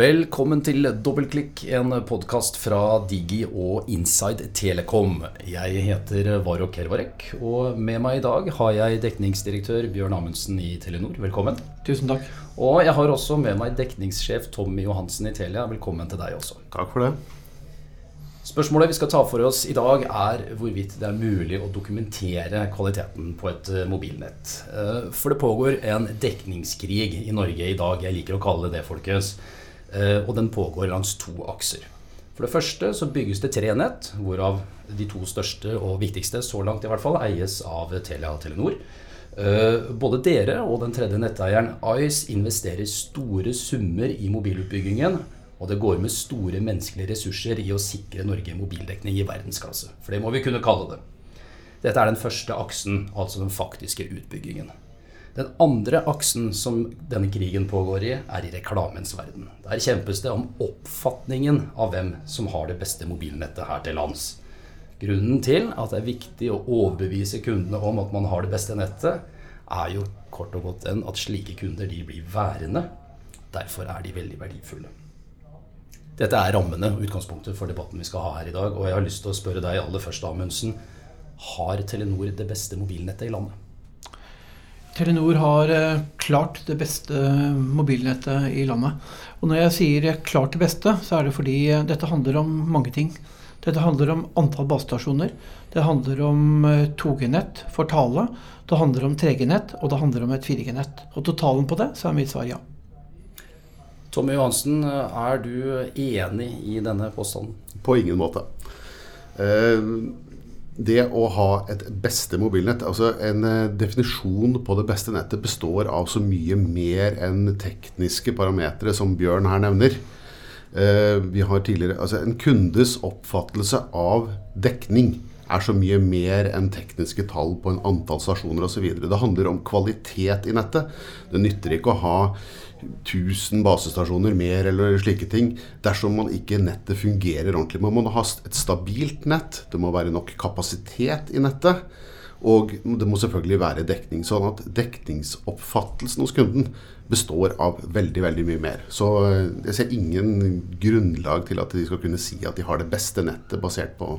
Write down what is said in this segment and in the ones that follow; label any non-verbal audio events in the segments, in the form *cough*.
Velkommen til Dobbeltklikk, en podkast fra Digi og Inside Telekom. Jeg heter Varo Kervarek, og med meg i dag har jeg dekningsdirektør Bjørn Amundsen i Telenor. Velkommen. Tusen takk. Og jeg har også med meg dekningssjef Tommy Johansen i Telia. Velkommen til deg også. Takk for det. Spørsmålet vi skal ta for oss i dag, er hvorvidt det er mulig å dokumentere kvaliteten på et eh, mobilnett. Eh, for det pågår en dekningskrig i Norge i dag. Jeg liker å kalle det det, folkens. Eh, og den pågår langs to akser. For det første så bygges det tre nett, hvorav de to største og viktigste så langt i hvert fall eies av Telia og Telenor. Både dere og den tredje netteieren Ice investerer store summer i mobilutbyggingen og det går med store menneskelige ressurser i å sikre Norge mobildekning i verdensklasse. For det må vi kunne kalle det. Dette er den første aksen, altså den faktiske utbyggingen. Den andre aksen som denne krigen pågår i, er i reklamens verden. Der kjempes det om oppfatningen av hvem som har det beste mobilnettet her til lands. Grunnen til at det er viktig å overbevise kundene om at man har det beste nettet, er jo kort og godt den at slike kunder de blir værende. Derfor er de veldig verdifulle. Dette er rammene og utgangspunktet for debatten vi skal ha her i dag. Og jeg har lyst til å spørre deg aller først, Amundsen. Har Telenor det beste mobilnettet i landet? Telenor har eh, klart det beste mobilnettet i landet. Og når jeg sier klart det beste, så er det fordi eh, dette handler om mange ting. Dette handler om antall basestasjoner. Det handler om 2G-nett eh, for tale. Det handler om 3G-nett, og det handler om et 4G-nett. Og totalen på det, så er mitt svar ja. Tommy Johansen, er du enig i denne påstanden? På ingen måte. Eh, det å ha et beste mobilnett, altså En eh, definisjon på det beste nettet består av så mye mer enn tekniske parametere, som Bjørn her nevner. Eh, vi har tidligere, altså En kundes oppfattelse av dekning er så mye mer enn tekniske tall på en antall stasjoner osv. Det handler om kvalitet i nettet. Det nytter ikke å ha 1000 basestasjoner mer eller slike ting dersom man ikke nettet fungerer ordentlig. Man må ha et stabilt nett, det må være nok kapasitet i nettet. Og det må selvfølgelig være dekning. Sånn at dekningsoppfattelsen hos kunden består av veldig veldig mye mer. Så eh, jeg ser ingen grunnlag til at de skal kunne si at de har det beste nettet basert på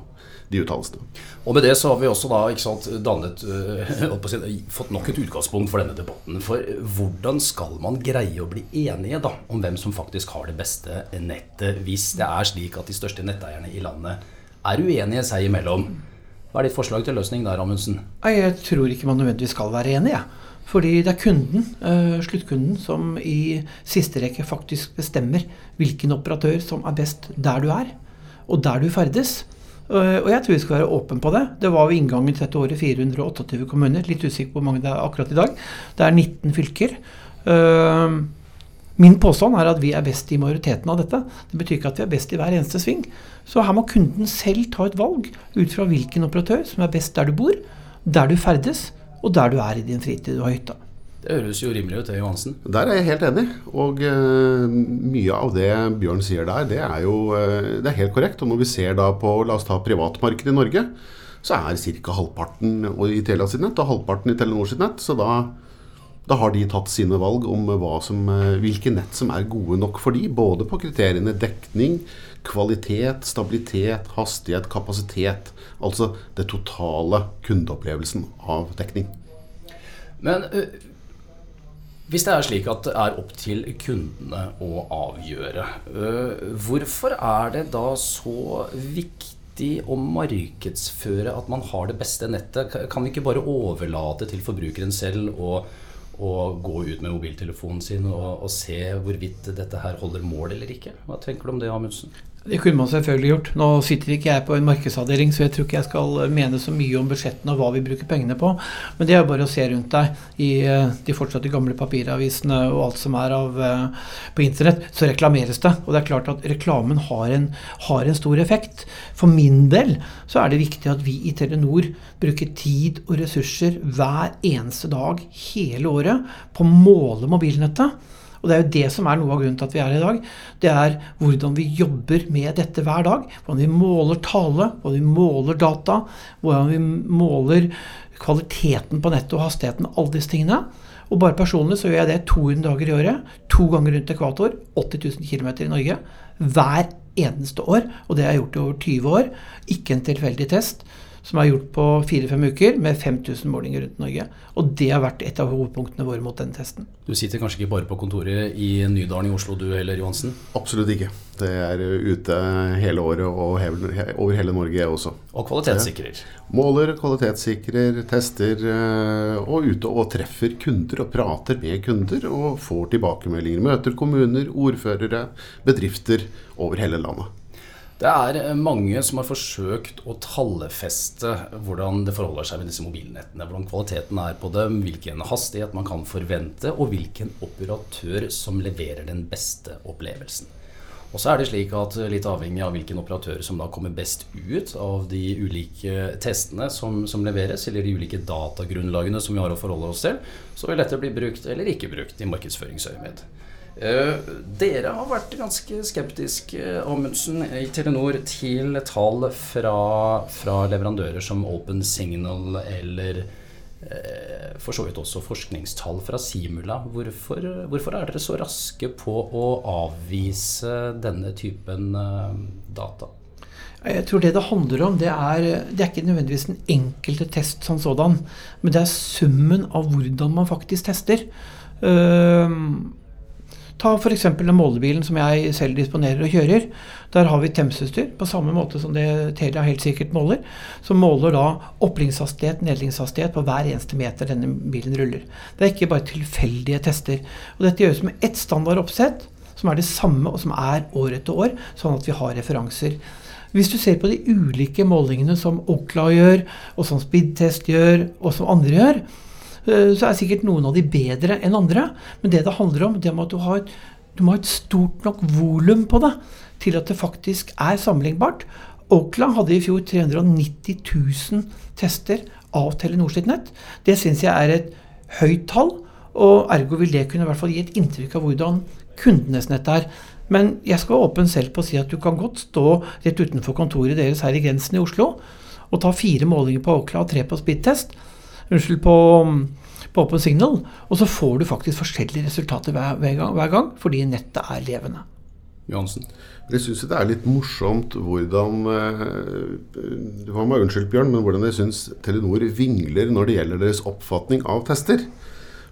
de uttalelsene. Og med det så har vi også da ikke sant, dannet, *laughs* uh, fått nok et utgangspunkt for denne debatten. For hvordan skal man greie å bli enige da, om hvem som faktisk har det beste nettet, hvis det er slik at de største netteierne i landet er uenige seg imellom? Hva er ditt forslag til løsning der, Amundsen? Jeg tror ikke man nødvendigvis skal være enig. Ja. Fordi det er kunden, uh, sluttkunden, som i siste rekke faktisk bestemmer hvilken operatør som er best der du er, og der du ferdes. Uh, og jeg tror vi skal være åpen på det. Det var ved inngangen til dette året 428 kommuner. Litt usikker på hvor mange det er akkurat i dag. Det er 19 fylker. Uh, Min påstand er at vi er best i majoriteten av dette. Det betyr ikke at vi er best i hver eneste sving. Så her må kunden selv ta et valg ut fra hvilken operatør som er best der du bor, der du ferdes, og der du er i din fritid og hytta. Det høres jo rimelig ut, Johansen. Der er jeg helt enig. Og uh, mye av det Bjørn sier der, det er jo uh, det er helt korrekt. Og når vi ser da på la oss ta privatmarkedet i Norge, så er ca. halvparten i Telia sitt nett og halvparten i Telenor sitt nett. Så da da har de tatt sine valg om som, uh, hvilke nett som er gode nok for de, både på kriteriene dekning, kvalitet, stabilitet, hastighet, kapasitet. Altså det totale kundeopplevelsen av dekning. Men hvis det er slik at det er opp til kundene å avgjøre, uh, hvorfor er det da så viktig å markedsføre at man har det beste nettet? Kan vi ikke bare overlate til forbrukeren selv å å gå ut med mobiltelefonen sin og, og, se hvorvidt dette her holder mål eller ikke. Hva tenker du om det, Amundsen? Det kunne man selvfølgelig gjort. Nå sitter ikke jeg på en markedsavdeling, så jeg tror ikke jeg skal mene så mye om budsjettene og hva vi bruker pengene på. Men det er jo bare å se rundt deg i eh, de fortsatte gamle papiravisene og alt som er av, eh, på internett, så reklameres det. Og det er klart at reklamen har en, har en stor effekt. For min del så er det viktig at vi i Telenor bruker tid og ressurser hver eneste dag hele året på å måle mobilnettet. Og det er jo det som er noe av grunnen til at vi er her i dag. Det er hvordan vi jobber med dette hver dag. Hvordan vi måler tale, hvordan vi måler data, hvordan vi måler kvaliteten på nettet og hastigheten. Alle disse tingene. Og bare personlig så gjør jeg det 200 dager i året. To ganger rundt ekvator. 80 000 km i Norge. Hver eneste år. Og det har jeg gjort i over 20 år. Ikke en tilfeldig test som er gjort på fire-fem uker med 5000 målinger rundt Norge. Og det har vært et av hovedpunktene våre mot den testen. Du sitter kanskje ikke bare på kontoret i Nydalen i Oslo du heller, Johansen? Absolutt ikke. Det er ute hele året og over hele Norge, jeg også. Og kvalitetssikrer? Måler, kvalitetssikrer, tester, eh, og ute og treffer kunder og prater med kunder og får tilbakemeldinger. Møter kommuner, ordførere, bedrifter over hele landet. Det er eh, mange som har forsøkt å tallfeste hvordan det forholder seg med disse mobilnettene. Hvordan kvaliteten er på dem, hvilken hastighet man kan forvente, og hvilken operatør som leverer den beste opplevelsen. Og så er det slik at eh, Litt avhengig av hvilken operatør som da kommer best ut av de ulike testene som, som leveres, eller de ulike datagrunnlagene som vi har å forholde oss til, så vil dette bli brukt eller ikke brukt i markedsføringsøyemed. Uh, dere har vært ganske skeptiske Amundsen, i Telenor til tall fra, fra, leverandører som Open Signal eller uh, for så vidt også forskningstall fra Simula. Hvorfor, hvorfor, er dere så raske på å avvise denne typen data? Jeg tror det det handler om, det er, det er ikke nødvendigvis den enkelte test som sådan, men det er summen av hvordan man faktisk tester. Uh, Ta f.eks. den målebilen som jeg selv disponerer og kjører. Der har vi temsutstyr, på samme måte som det Telia helt sikkert måler. Som måler da opplingshastighet, nedlingshastighet på hver eneste meter denne bilen ruller. Det er ikke bare tilfeldige tester. Og dette gjøres med ett standard oppsett, som er det samme og som er år etter år, sånn at vi har referanser. Hvis du ser på de ulike målingene som Okla gjør, og som Speedtest gjør, og som andre gjør, så er sikkert noen av de bedre enn andre. Men det det handler om, det er at du, har, du må ha et stort nok volum på det til at det faktisk er sammenlignbart. Oakland hadde i fjor 390 000 tester av Telenor sitt nett. Det syns jeg er et høyt tall, og ergo vil det kunne i hvert fall gi et inntrykk av hvordan kundenes nett er. Men jeg skal være åpen selv på å si at du kan godt stå rett utenfor kontoret deres her i grensen i Oslo og ta fire målinger på Åkla og tre på speedtest unnskyld, på, på Open Signal. Og så får du faktisk forskjellige resultater hver, hver, gang, hver gang, fordi nettet er levende. Johansen? Jeg syns det er litt morsomt hvordan eh, Du får meg unnskyldt, Bjørn, men hvordan jeg syns Telenor vingler når det gjelder deres oppfatning av tester.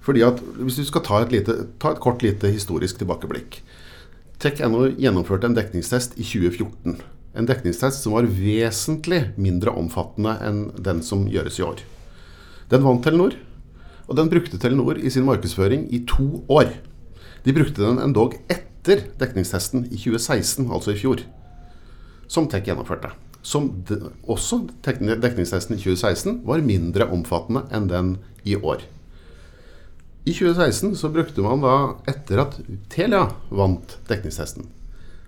Fordi at Hvis du skal ta et, lite, ta et kort lite historisk tilbakeblikk. Tech.no gjennomførte en dekningstest i 2014. En dekningstest som var vesentlig mindre omfattende enn den som gjøres i år. Den vant Telenor, og den brukte Telenor i sin markedsføring i to år. De brukte den endog etter dekningstesten i 2016, altså i fjor, som Tech gjennomførte. Som de, også dekningstesten i 2016 var mindre omfattende enn den i år. I 2016 så brukte man da, etter at Telia vant dekningstesten,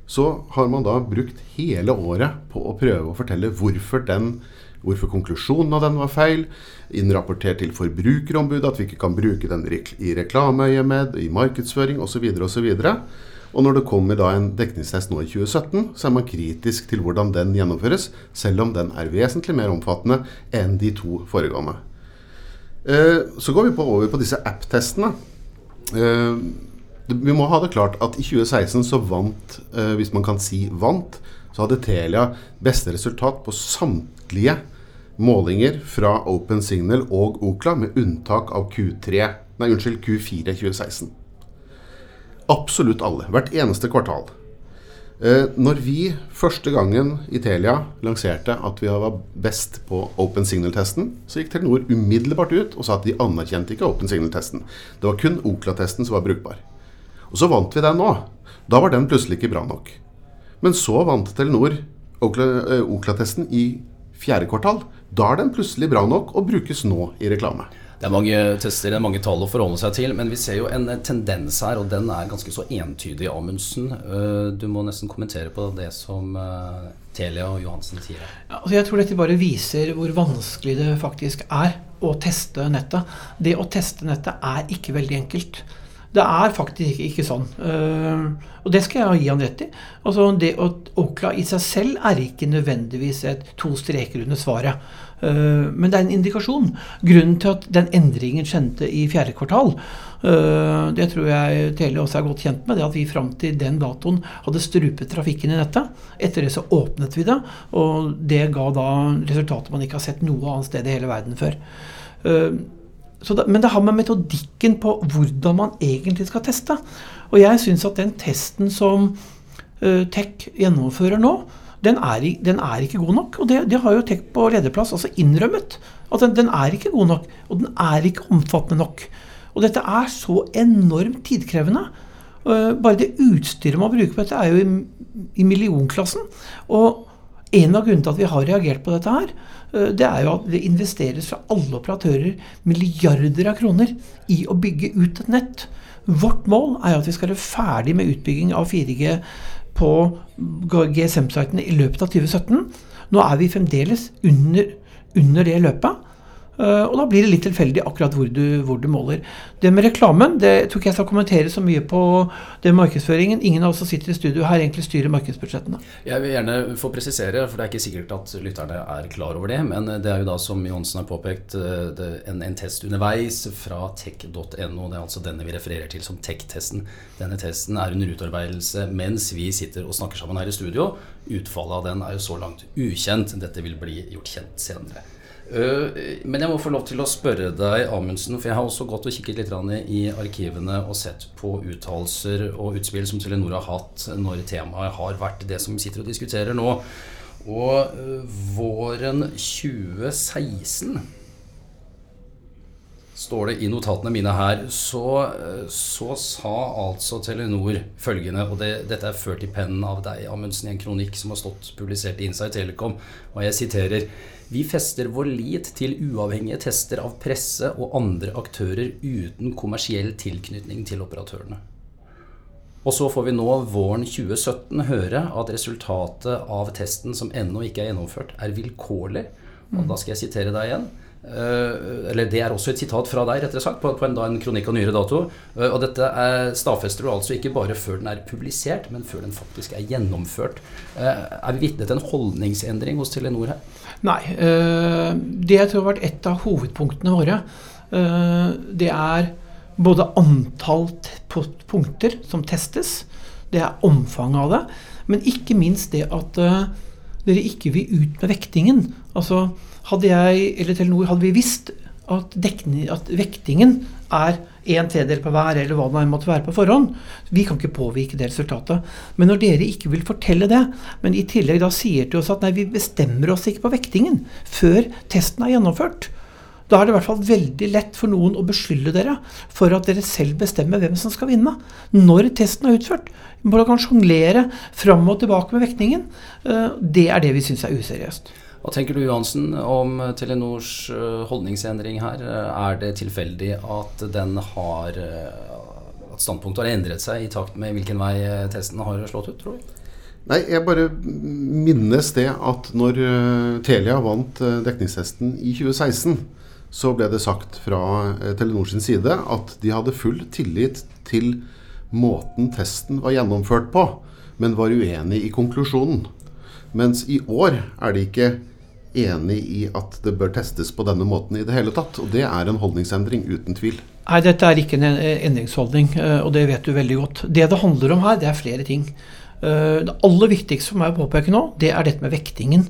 så har man da brukt hele året på å prøve å fortelle hvorfor den hvorfor konklusjonen av den var feil, innrapportert til Forbrukerombudet at vi ikke kan bruke den i reklameøyemed, i markedsføring osv. osv. Og når det kommer da en dekningstest nå i 2017, så er man kritisk til hvordan den gjennomføres, selv om den er vesentlig mer omfattende enn de to foregående. Eh, så går vi på over på disse app-testene. Eh, vi må ha det klart at i 2016 så vant, eh, hvis man kan si vant, så hadde Telia beste resultat på samtlige målinger fra Open Signal og Okla, med unntak av Q3, nei, unnskyld, Q4 2016. Absolutt alle. Hvert eneste kvartal. Eh, når vi første gangen i Telia lanserte at vi var best på Open Signal-testen, så gikk Telenor umiddelbart ut og sa at de anerkjente ikke Open Signal-testen. Det var kun Okla-testen som var brukbar. Og så vant vi den nå. Da var den plutselig ikke bra nok. Men så vant Telenor eh, Okla-testen i fjerde kvartal. Da er den plutselig bra nok og brukes nå i reklame. Det er mange tester, det er mange tall å forholde seg til, men vi ser jo en tendens her, og den er ganske så entydig, Amundsen. Eh, du må nesten kommentere på det som eh, Telia og Johansen sier. Ja, altså jeg tror dette bare viser hvor vanskelig det faktisk er å teste nettet. Det å teste nettet er ikke veldig enkelt. Det er faktisk ikke sånn. og det skal jeg gi han rett i. Altså det å Okla i seg selv er ikke nødvendigvis et to streker under svaret. men det er en indikasjon. Grunnen til at den endringen skjedde i fjerde kvartal, det tror jeg Tele også er godt kjent med, det at vi fram til den datoen hadde strupet trafikken i nettet. Etter det så åpnet vi det, og det ga da resultater man ikke har sett noe annet sted i hele verden før. Det, men det har med metodikken på hvordan man egentlig skal teste. Og jeg syns at den testen som uh, Tech gjennomfører nå, den er, den er, ikke god nok. Og det, det har jo Tech på lederplass altså innrømmet. At den, den, er ikke god nok. Og den er ikke omfattende nok. Og dette er så enormt tidkrevende. Uh, bare det utstyret man bruker på dette, er jo i, i millionklassen. Og en av grunnene til at vi har reagert på dette her, det er jo at det investeres fra alle operatører milliarder av kroner i å bygge ut et nett. Vårt mål er at vi skal være ferdig med utbygging av 4G på GSM-sitene i løpet av 2017. Nå er vi fremdeles under, under det løpet. Eh, og da blir det litt tilfeldig akkurat hvor du, hvor du, måler. Det med reklamen det tror ikke jeg skal kommentere så mye på den markedsføringen. Ingen av oss som sitter i studio her egentlig styrer markedsbudsjettene. Jeg vil gjerne få presisere, for det er ikke sikkert at lytterne er klar over det. Men det er jo da, som Johnsen har påpekt, eh, en, en, test underveis fra tech.no. Det er altså denne vi refererer til som tech-testen. Denne testen er under utarbeidelse mens vi sitter og snakker sammen her i studio. Utfallet av den er jo så langt ukjent. Dette vil bli gjort kjent senere. Eh, men jeg må få lov til å spørre deg, Amundsen, for jeg har også gått og kikket litt i arkivene og sett på uttalelser og utspill som Telenor har hatt når temaet har vært det som vi sitter og diskuterer nå. Og eh, våren 2016 står det i notatene mine her, så, så sa altså Telenor følgende, og det, dette er ført i pennen av deg, Amundsen, i en kronikk som har stått publisert i Inside Telecom, og jeg siterer vi fester vår lit til uavhengige tester av presse og andre aktører uten kommersiell tilknytning til operatørene. Og så får vi nå våren 2017 høre at resultatet av testen som ennå ikke er gjennomført, er vilkårlig. Og da skal jeg sitere deg igjen. Uh, eller Det er også et sitat fra deg, rettere sagt, på, på en, en, kronikk av nyere dato. Uh, og dette er, stadfester du altså ikke bare før den er publisert, men før den faktisk er gjennomført. Uh, er vi vitne til en holdningsendring hos Telenor her? Nei. det jeg tror har vært et av hovedpunktene våre, det er både antall punkter som testes, det er omfanget av det, men ikke minst det at dere ikke vil ut med vektingen. Altså hadde jeg eller Telenor hadde vi visst at, dekning, at vektingen er en tredjedel på hver, eller hva det måtte være på forhånd. Vi kan ikke påvirke det resultatet. Men når dere ikke vil fortelle det, men i tillegg da sier til oss at nei, vi bestemmer oss ikke på vektingen før testen er gjennomført, da er det i hvert fall veldig lett for noen å beskylde dere for at dere selv bestemmer hvem som skal vinne. Når testen er utført. Hvordan kan sjonglere fram og tilbake med vektingen. Eh, det er det vi syns er useriøst. Hva tenker du Johansen om Telenors eh, holdningsendring her? Er det tilfeldig at den har eh, at standpunktet har endret seg i takt med hvilken vei eh, testen har slått ut, tror du? Nei, jeg bare minnes det at når Telia vant dekningstesten i 2016, så ble det sagt fra Telenor sin side at de hadde full tillit til måten testen var gjennomført på, men var uenig i konklusjonen. Mens i år er det ikke enig i at det bør testes på denne måten i det hele tatt. Og det er en holdningsendring, uten tvil. Nei, dette er ikke en endringsholdning, eh, og det vet du veldig godt. Det det handler om her, det er flere ting. Eh, det aller viktigste for meg å påpeke nå, det er dette med vektingen.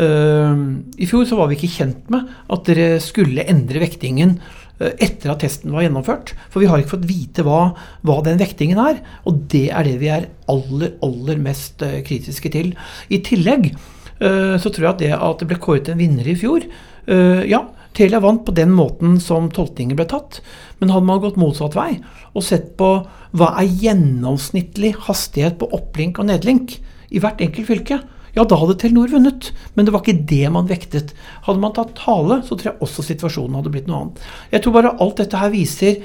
Eh, I fjor så var vi ikke kjent med at dere skulle endre vektingen etter at testen var gjennomført. For vi har ikke fått vite hva, hva, den vektingen er. Og det er det vi er aller, aller mest kritiske til. I tillegg så tror jeg at det at det ble kåret en vinner i fjor eh, Ja, Telia vant på den måten som tolkningen ble tatt. Men hadde man gått motsatt vei og sett på hva er gjennomsnittlig hastighet på opplink og nedlink i hvert enkelt fylke, ja, da hadde Telenor vunnet. Men det var ikke det man vektet. Hadde man tatt tale, så tror jeg også situasjonen hadde blitt noe annet. Jeg tror bare alt dette her viser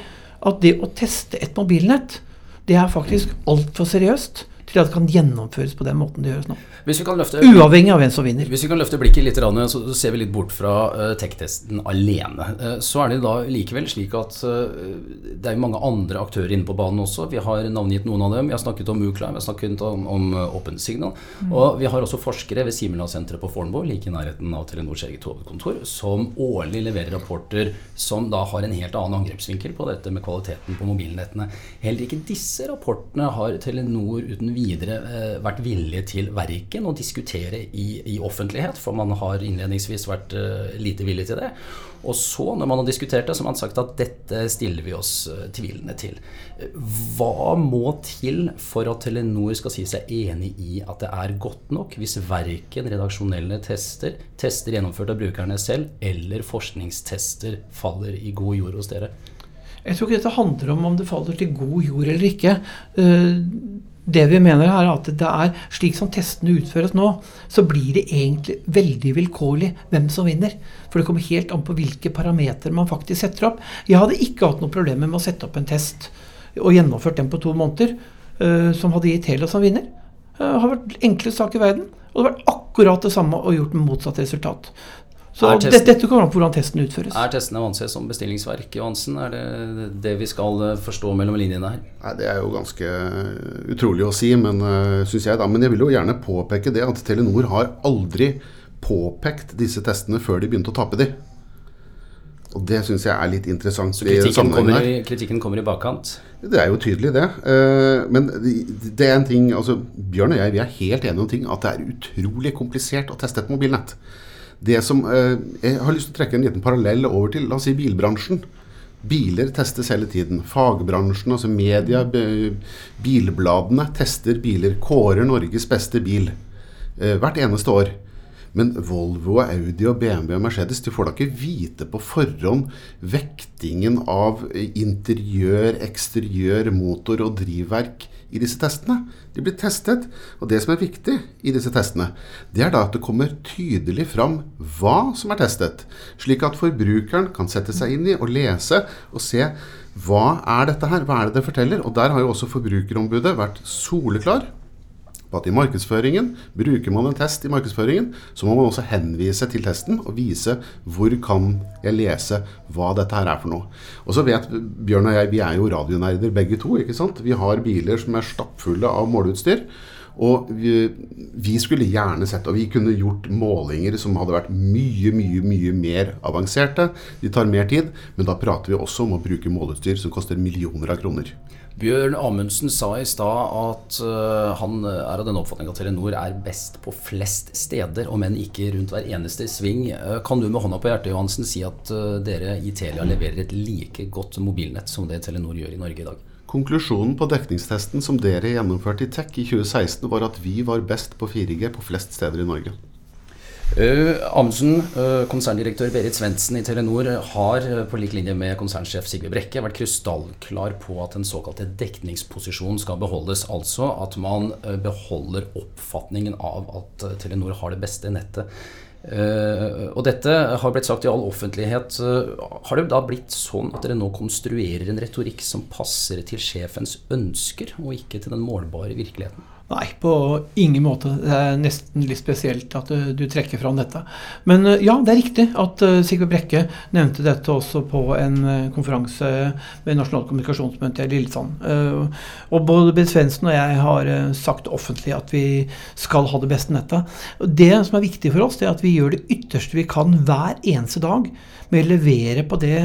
at det å teste et mobilnett, det er faktisk altfor seriøst til at det kan gjennomføres på den måten det gjøres nå. Hvis vi kan løfte, Uavhengig av hvem som vinner. Hvis vi kan løfte blikket litt, så ser vi litt bort fra uh, tech-testen alene. Uh, så er det da likevel slik at uh, det er mange andre aktører inne på banen også. Vi har navngitt noen av dem. Vi har snakket om Ukla, vi har snakket om, om OpenSignal. Mm. Og vi har også forskere ved Simula-senteret på Fornebu, like i nærheten av Telenors eget hovedkontor, som årlig leverer rapporter som da har en helt annen angrepsvinkel på dette med kvaliteten på mobilnettene. Heller ikke disse rapportene har Telenor uten videre vært villige til verken å diskutere i, i, offentlighet, for man har innledningsvis vært uh, lite villig til det. Og så, når man har diskutert det, så har man sagt at dette stiller vi oss uh, tvilende til. Hva må til for at Telenor skal si seg enig i at det er godt nok, hvis verken redaksjonelle tester, tester gjennomført av brukerne selv, eller forskningstester faller i god jord hos dere? Jeg tror ikke dette handler om om det faller til god jord eller ikke. Det vi mener er at det er slik som testene utføres nå, så blir det egentlig veldig vilkårlig hvem som vinner. For det kommer helt an på hvilke parametere man faktisk setter opp. Jeg hadde ikke hatt noen problemer med å sette opp en test og gjennomført den på to måneder, uh, som hadde gitt Telia som vinner. Det uh, har vært enklest sak i verden. Og det har vært akkurat det samme og gjort med motsatt resultat. Så testen, dette kommer an på hvordan testen utføres. Er testene å anse som bestillingsverk, Johansen? Er det det vi skal eh, forstå mellom linjene her? Nei, Det er jo ganske utrolig å si, men syns jeg da. Men jeg vil jo gjerne påpeke det at Telenor har aldri påpekt disse testene før de begynte å tape de. Og det syns jeg er litt interessant. Så kritikken kommer, i, kritikken kommer, i, bakkant? Det er jo tydelig, det. Men det er en ting altså Bjørn og jeg vi er helt enige om ting at det er utrolig komplisert å teste et mobilnett. Det som, eh, jeg har lyst til å trekke en liten parallell over til la oss si bilbransjen. Biler testes hele tiden. Fagbransjen, altså media, bilbladene tester biler. Kårer Norges beste bil eh, hvert eneste år. Men Volvo, Audi, og BMW og Mercedes de får da ikke vite på forhånd vektingen av interiør, eksteriør, motor og drivverk i disse testene. De blir testet. Og det som er viktig i disse testene, det er da at det kommer tydelig fram hva som er testet. Slik at forbrukeren kan sette seg inn i og lese og se hva er dette her, hva er det det forteller. Og der har jo også Forbrukerombudet vært soleklar at i markedsføringen, bruker man en test i markedsføringen, så må man også henvise til testen og vise hvor kan jeg lese hva dette her er for noe. Og så vet Bjørn og jeg, vi er jo radionerder begge to. ikke sant? Vi har biler som er stappfulle av måleutstyr. Og vi, vi, skulle gjerne sett, og vi kunne gjort målinger som hadde vært mye, mye mye mer avanserte. De tar mer tid, men da prater vi også om å bruke måleutstyr som koster millioner av kroner. Bjørn Amundsen sa i stad at uh, han er av den oppfatning at Telenor er best på flest steder, om enn ikke rundt hver eneste sving. Uh, kan du med hånda på hjertet Johansen, si at uh, dere i Telia leverer et like godt mobilnett som det Telenor gjør i Norge i dag? Konklusjonen på dekningstesten som dere gjennomførte i Tech i 2016, var at vi var best på 4G på flest steder i Norge. Uh, Amundsen, uh, konserndirektør Berit Svendsen i Telenor, har uh, på lik linje med konsernsjef Sigve Brekke vært krystallklar på at den såkalte dekningsposisjonen skal beholdes. Altså at man beholder oppfatningen av at Telenor har det beste nettet. og dette har blitt sagt i all offentlighet. har det da blitt sånn at dere nå konstruerer en retorikk som passer til sjefens ønsker, og ikke til den målbare virkeligheten? Nei, på ingen måte. Det er nesten litt spesielt at du, du trekker fram dette. Men eh, ja, det er riktig at uh, Sigve Brekke nevnte dette også på en konferanse ved Nasjonalt kommunikasjonsmøte i Lillesand. Og både Bent Svendsen og jeg har sagt offentlig at vi skal ha det beste nettet. Det som er viktig for oss, er at vi gjør det ytterste vi kan hver eneste dag med å levere på det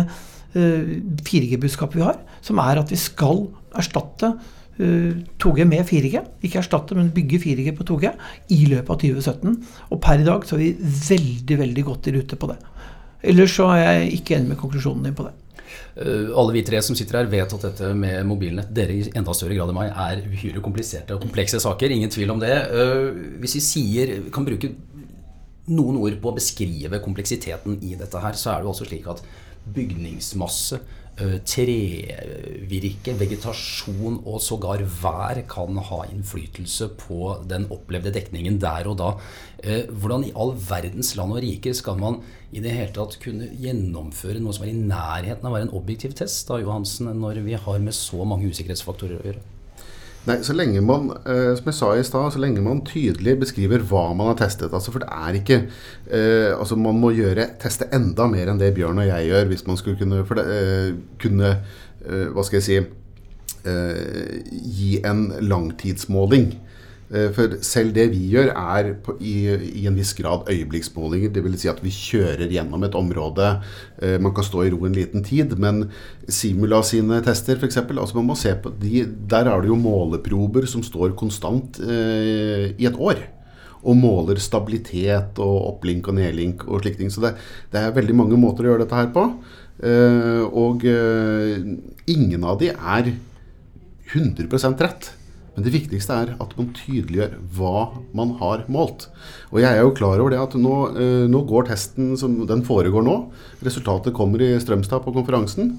4G-budskapet vi har, som er at vi skal erstatte 2G eh, med 4G. Ikke erstatte, men bygge 4G på 2G i løpet av 2017. Og per i dag så er vi veldig, veldig godt i rute på det. Ellers så er jeg ikke enig med konklusjonen din på det. Uh, alle vi tre som sitter her, vet at dette med mobilnett dere i enda større grad enn meg er uhyre kompliserte og komplekse saker. Ingen tvil om det. Uh, hvis vi sier, kan bruke noen ord på å beskrive kompleksiteten i dette her, så er det jo også slik at bygningsmasse Eh, trevirke, vegetasjon og sågar vær kan ha innflytelse på den opplevde dekningen der og da. Eh, hvordan i all verdens land og rike skal man i det hele tatt kunne gjennomføre noe som er i nærheten av å være en objektiv test da, Johansen, når vi har med så mange usikkerhetsfaktorer å gjøre? Nei, så lenge man, eh, som jeg sa i stad, så lenge man tydelig beskriver hva man har testet. Altså, for det er ikke eh, Altså, man må gjøre, teste enda mer enn det Bjørn og jeg gjør, hvis man skulle kunne, det, eh, kunne eh, Hva skal jeg si eh, Gi en langtidsmåling. Eh, for selv det vi gjør, er på, i, i, en viss grad øyeblikksmålinger. Dvs. Si at vi kjører gjennom et område. Eh, man kan stå i ro en liten tid. Men Simula sine tester, f.eks. Altså man må se på de, Der er det jo måleprober som står konstant eh, i et år. Og måler stabilitet og opplink og nedlink og slike ting. Så det, det, er veldig mange måter å gjøre dette her på. Eh, og eh, ingen av de er 100% rett. Men det viktigste er at man tydeliggjør hva man har målt. Og jeg er jo klar over det at nå, eh, nå går testen som den foregår nå. Resultatet kommer i Strømstad på konferansen.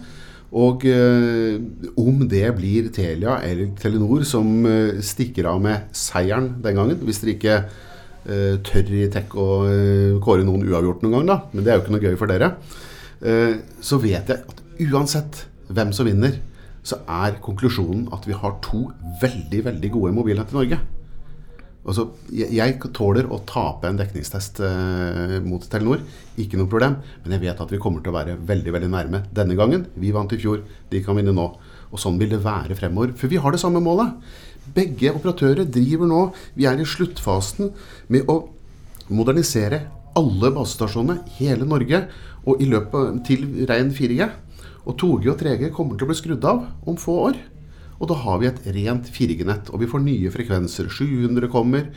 Og eh, om det blir Telia eller Telenor som eh, stikker av med seieren den gangen, hvis dere ikke eh, tør i tech å eh, kåre noen uavgjort noen gang, da, men det er jo ikke noe gøy for dere, eh, så vet jeg at uansett hvem som vinner, så er konklusjonen at vi har to veldig veldig gode mobilnett i Norge. Altså, jeg, tåler å tape en dekningstest eh, mot Telenor, ikke noe problem. Men jeg vet at vi kommer til å være veldig veldig nærme denne gangen. Vi vant i fjor, de kan vinne nå. Og sånn vil det være fremover. For vi har det samme målet. Begge operatører driver nå Vi er i sluttfasen med å modernisere alle basestasjonene hele Norge og i løpet til rein 4G. Og 2G og 3G kommer til å bli skrudd av om få år. Og da har vi et rent 4G-nett, og vi får nye frekvenser. 700 kommer.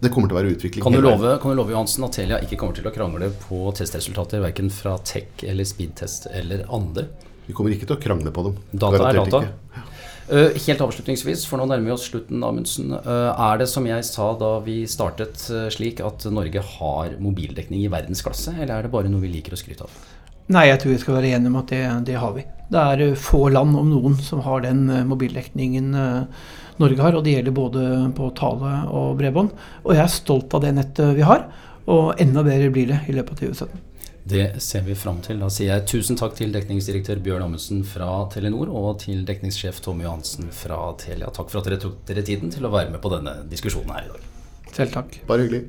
Det kommer til å være utvikling. Kan du, love, kan du love Johansen, at Telia ikke kommer til å krangle på testresultater verken fra Tech eller Speedtest eller andre? Vi kommer ikke til å krangle på dem. Data er data. Uh, helt avslutningsvis, for nå nærmer vi oss slutten, Amundsen. Uh, er det som jeg sa da vi startet, uh, slik at Norge har mobildekning i verdensklasse, eller er det bare noe vi liker å skryte av? Nei, jeg tror vi skal være enige om at det, det, har vi. Det er eh, få land, om noen, som har den eh, mobildekningen eh, Norge har. Og det gjelder både på tale og bredbånd. Og jeg er stolt av det nettet vi har. Og enda bedre blir det i løpet av 2017. Det ser vi fram til. Da sier jeg tusen takk til dekningsdirektør Bjørn Amundsen fra Telenor og til dekningssjef Tommy Johansen fra Telia. Takk for at dere tok dere tiden til å være med på denne diskusjonen her i dag. Selv takk. Bare hyggelig.